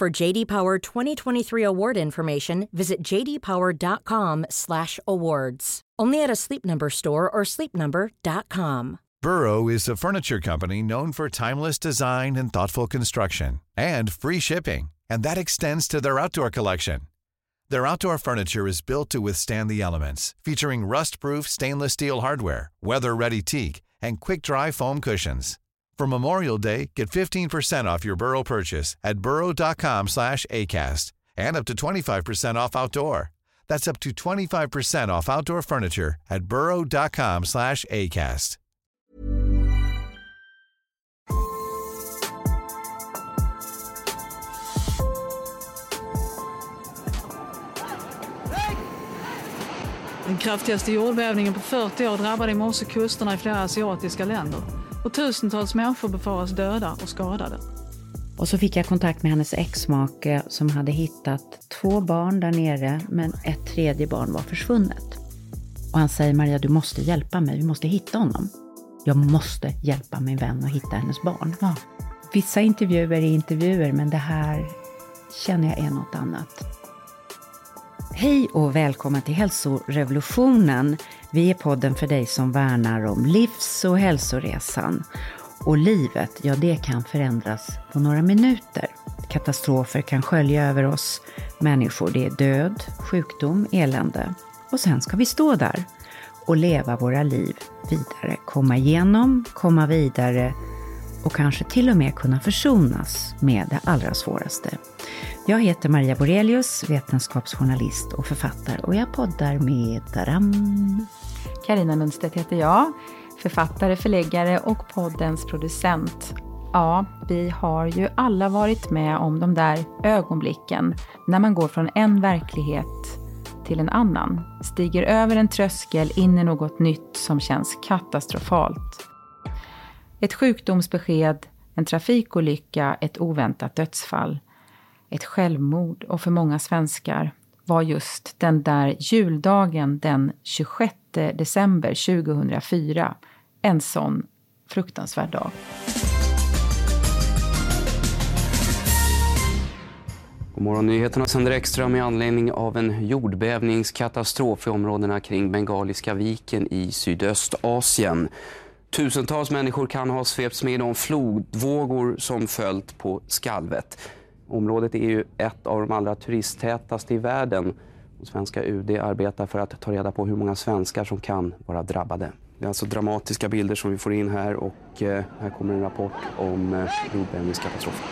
For JD Power 2023 award information, visit jdpower.com/awards. Only at a Sleep Number store or sleepnumber.com. Burrow is a furniture company known for timeless design and thoughtful construction and free shipping, and that extends to their outdoor collection. Their outdoor furniture is built to withstand the elements, featuring rust-proof stainless steel hardware, weather-ready teak, and quick-dry foam cushions. For Memorial Day, get 15% off your Burrow purchase at burrow.com slash ACAST and up to 25% off outdoor. That's up to 25% off outdoor furniture at burrow.com slash ACAST. Den kraftigaste jordbävningen på 40 år drabbade i morse kusterna i flera asiatiska länder. Och tusentals människor befaras döda och skadade. Och så fick jag kontakt med hennes exmake som hade hittat två barn där nere, men ett tredje barn var försvunnet. Och han säger, Maria, du måste hjälpa mig, vi måste hitta honom. Jag måste hjälpa min vän att hitta hennes barn. Ja. Vissa intervjuer är intervjuer, men det här känner jag är något annat. Hej och välkommen till Hälsorevolutionen. Vi är podden för dig som värnar om livs och hälsoresan. Och livet, ja det kan förändras på några minuter. Katastrofer kan skölja över oss människor. Det är död, sjukdom, elände. Och sen ska vi stå där och leva våra liv vidare. Komma igenom, komma vidare och kanske till och med kunna försonas med det allra svåraste. Jag heter Maria Borelius, vetenskapsjournalist och författare och jag poddar med Daram. Karina Lundstedt heter jag, författare, förläggare och poddens producent. Ja, vi har ju alla varit med om de där ögonblicken när man går från en verklighet till en annan. Stiger över en tröskel in i något nytt som känns katastrofalt. Ett sjukdomsbesked, en trafikolycka, ett oväntat dödsfall. Ett självmord och för många svenskar var just den där juldagen den 26 december 2004 en sån fruktansvärd dag. Morgonnyheterna sänder extra med anledning av en jordbävningskatastrof i områdena kring Bengaliska viken i Sydöstasien. Tusentals människor kan ha svepts med i de flodvågor som följt på skalvet. Området är ju ett av de allra turisttätaste i världen. Och svenska UD arbetar för att ta reda på hur många svenskar som kan vara drabbade. Det är alltså dramatiska bilder som vi får in här och eh, här kommer en rapport om eh, jordbävningskatastrofen.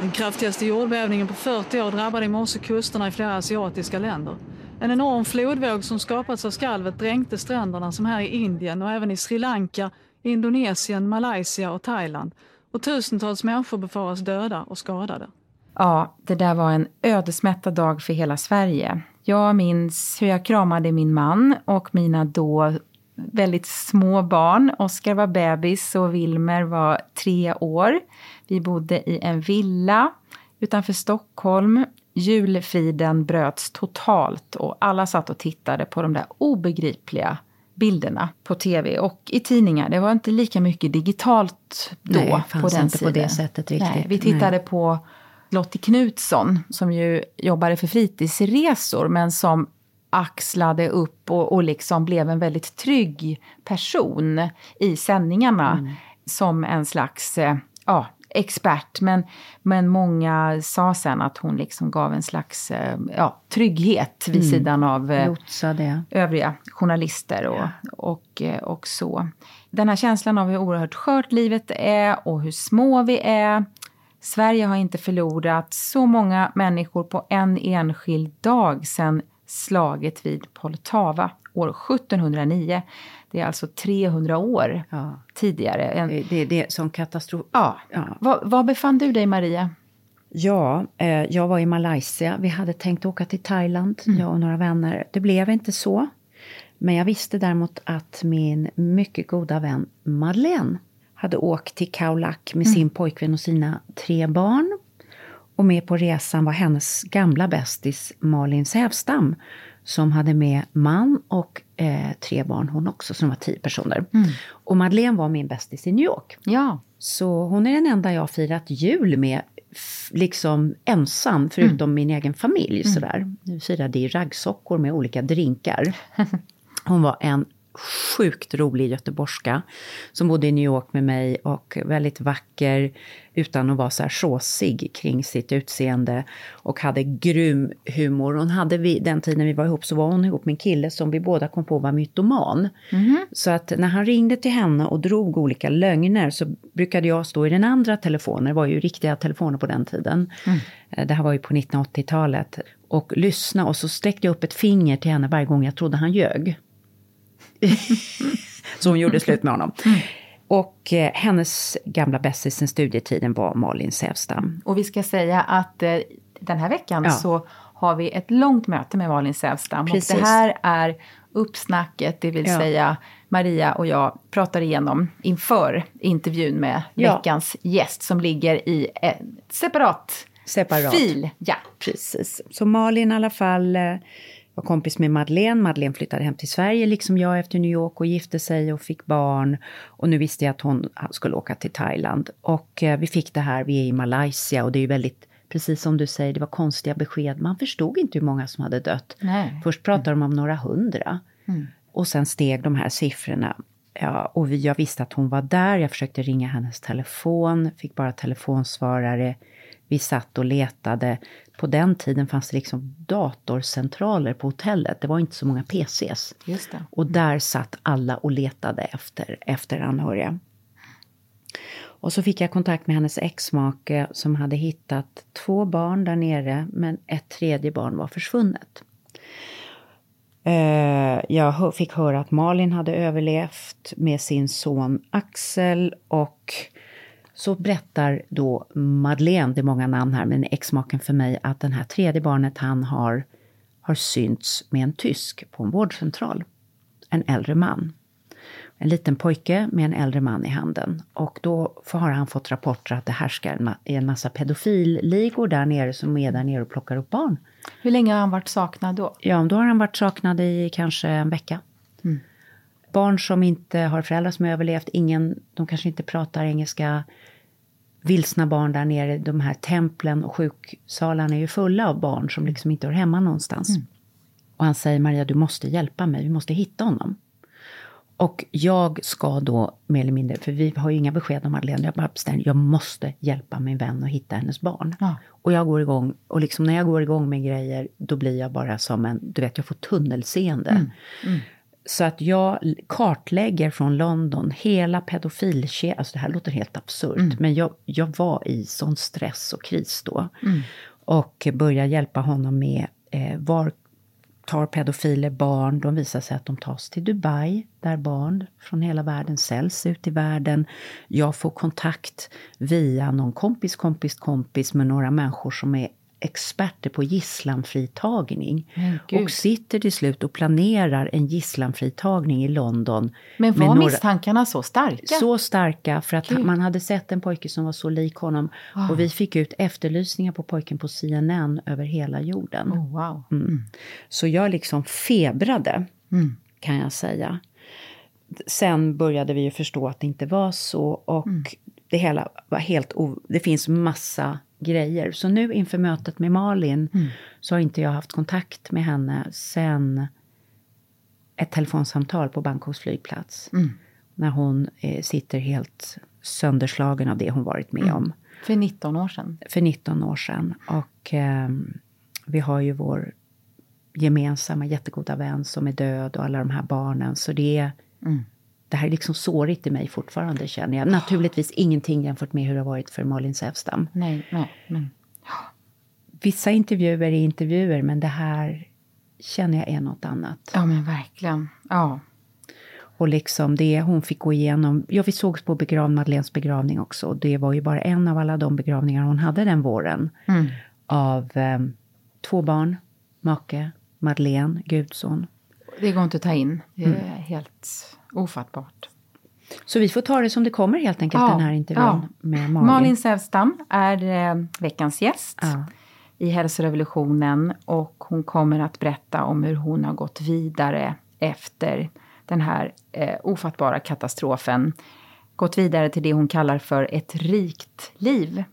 Den kraftigaste jordbävningen på 40 år drabbade i morse kusterna i flera asiatiska länder. En enorm flodvåg som skapats av skalvet dränkte stränderna som här i Indien och även i Sri Lanka, Indonesien, Malaysia och Thailand. Och tusentals människor befaras döda och skadade. Ja, det där var en ödesmättad dag för hela Sverige. Jag minns hur jag kramade min man och mina då väldigt små barn. Oskar var bebis och Wilmer var tre år. Vi bodde i en villa utanför Stockholm. Julfriden bröts totalt och alla satt och tittade på de där obegripliga bilderna på tv och i tidningar. Det var inte lika mycket digitalt då Nej, på den inte tiden. på det sättet riktigt. Nej, vi tittade Nej. på Lottie Knutsson som ju jobbade för fritidsresor men som axlade upp och, och liksom blev en väldigt trygg person i sändningarna Mm. som en slags eh, ja, expert. Men, men många sa sen att hon liksom gav en slags eh, ja, trygghet vid Mm. sidan av eh, Lotsade. övriga journalister och, och, eh, och så. Den här känslan av hur oerhört skört livet är och hur små vi är. Sverige har inte förlorat så många människor på en enskild dag sedan slaget vid Poltava år 1709. Det är alltså 300 år Ja. tidigare. En, Det, det, det är som katastrof. ja. Ja. Var, var befann du dig, Maria? Ja, eh, jag var i Malaysia. Vi hade tänkt åka till Thailand, jag och några vänner. Det blev inte så. Men jag visste däremot att min mycket goda vän Madeleine hade åkt till Khao Lak med sin pojkvän och sina tre barn. Och med på resan var hennes gamla bästis Malin Sävstam som hade med man och eh, tre barn hon också, så de var tio personer. Och Madeleine var min bästis i New York. Ja. Så hon är den enda jag firat jul med, liksom ensam, förutom min egen familj. Sådär. Vi firade i raggsockor med olika drinkar. Hon var en sjukt rolig göteborgska som bodde i New York med mig och väldigt vacker utan att vara så här såsig kring sitt utseende och hade grym humor. Hon hade vid den tiden vi var ihop så var hon ihop med en kille som vi båda kom på var mytoman. Så att när han ringde till henne och drog olika lögner så brukade jag stå i den andra telefonen, det var ju riktiga telefoner på den tiden. Eh, Det här var ju på 1980-talet. Och lyssna och så sträckte jag upp ett finger till henne varje gång jag trodde han ljög. så hon gjorde slut med honom. Och eh, hennes gamla bästis sen studietiden var Malin Sävstam. Och vi ska säga att eh, den här veckan Ja. så har vi ett långt möte med Malin Sävstam. Och Precis. det här är uppsnacket, det vill Ja. säga Maria och jag pratar igenom inför intervjun med Ja. veckans gäst som ligger i en separat, Separat. fil. Ja. Precis. Så Malin i alla fall eh, var kompis med Madeleine. Madeleine flyttade hem till Sverige liksom jag efter New York och gifte sig och fick barn. Och nu visste jag att hon skulle åka till Thailand. Och eh, vi fick det här, vi är i Malaysia och det är ju väldigt, precis som du säger, det var konstiga besked. Man förstod inte hur många som hade dött. Nej. Först pratade de om några hundra. Och sen steg de här siffrorna. Ja, och vi, jag visste att hon var där, jag försökte ringa hennes telefon, fick bara telefonsvarare. Vi satt och letade. På den tiden fanns det liksom datorcentraler på hotellet. Det var inte så många PCs. Just det. Och där satt alla och letade efter, efter anhöriga. Och så fick jag kontakt med hennes exmake som hade hittat två barn där nere, men ett tredje barn var försvunnet. Eh, Jag fick höra att Malin hade överlevt med sin son Axel och så berättar då Madeleine, det är många namn här, men exmaken för mig, att den här tredje barnet han har, har synts med en tysk på en vårdcentral. En äldre man. En liten pojke med en äldre man i handen. Och då har han fått rapporter att det härskar en, ma- en massa pedofilligor där nere som är där nere och plockar upp barn. Hur länge har han varit saknad då? Ja, då har han varit saknad i kanske en vecka. Barn som inte har föräldrar som har överlevt, ingen, de kanske inte pratar engelska. Vilsna barn där nere, de här templen och sjuksalarna är ju fulla av barn som liksom inte hör hemma någonstans. Och han säger, Maria du måste hjälpa mig, vi måste hitta honom. Och jag ska då mer eller mindre, för vi har ju inga besked om Madeleine, jag bara bestämde, jag måste hjälpa min vän att hitta hennes barn. Ja. Och jag går igång, och liksom när jag går igång med grejer, då blir jag bara som en, du vet, jag får tunnelseende. Så att jag kartlägger från London hela pedofilkedjan, alltså det här låter helt absurt, men jag, jag var i sån stress och kris då. Och börjar hjälpa honom med eh, var tar pedofiler barn. De visar sig att de tas till Dubai, där barn från hela världen säljs ut i världen. Jag får kontakt via någon kompis, kompis, kompis med några människor som är experter på gisslanfritagning. Gud. Och sitter till slut och planerar en gisslanfritagning i London. Men var några- misstankarna så starka? så starka för att Gud. man hade sett en pojke som var så lik honom. Och vi fick ut efterlysningar på pojken på CNN över hela jorden. Oh, wow. Mm. Så jag liksom febrade, Mm. kan jag säga. Sen började vi ju förstå att det inte var så och Mm. det hela var helt o- Det finns massa grejer. Så nu inför mötet med Malin Mm. så har inte jag haft kontakt med henne sen ett telefonsamtal på Bangkoks flygplats. Mm. När hon eh, sitter helt sönderslagen av det hon varit med Mm. om. För 19 år sedan. För 19 år sedan. Och eh, vi har ju vår gemensamma jättegoda vän som är död och alla de här barnen. Så det är... Mm. Det här är liksom sårigt i mig fortfarande känner jag. Naturligtvis ingenting jämfört med hur det har varit för Malin Sävstam. Nej, nej, men Vissa intervjuer är intervjuer men det här känner jag är något annat. ja men verkligen. Ja. Och liksom det hon fick gå igenom. Ja, vi sågs på begrav, Madeleines begravning också. Och det var ju bara en av alla de begravningar hon hade den våren. Mm. Av eh, två barn, make, Madeleine, gudson. Det går inte att ta in. Det är helt ofattbart. Så vi får ta det som det kommer helt enkelt, Ja, den här intervjun ja. med Malin. Malin Sävstam är eh, veckans gäst Ja. i Hälsorevolutionen och hon kommer att berätta om hur hon har gått vidare efter den här eh, ofattbara katastrofen. Gått vidare till det hon kallar för ett rikt liv.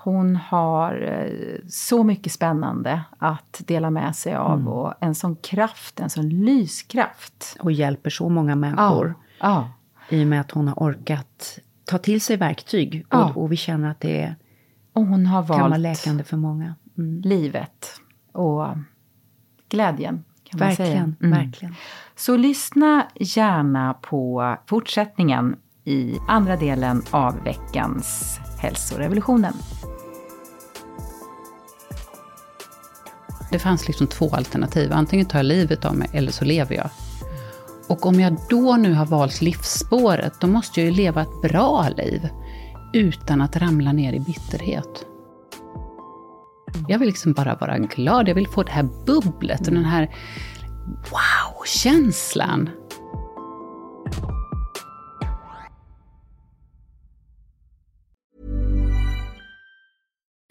Hon har eh, så mycket spännande att dela med sig av och en sån kraft, en sån lyskraft. Och hjälper så många människor. ja. I och med att hon har orkat ta till sig verktyg. Ja. Och, och vi känner att det Och hon har kan vara valt läkande för många. Mm. livet och glädjen. Kan. Verkligen, Mm. verkligen. Så lyssna gärna på fortsättningen i andra delen av veckans Hälsorevolutionen. Det fanns liksom två alternativ. Antingen tar jag livet av mig eller så lever jag. Och om jag då nu har valt livsspåret, då måste jag ju leva ett bra liv. Utan att ramla ner i bitterhet. Jag vill liksom bara vara glad. Jag vill få det här bubblet och den här wow-känslan.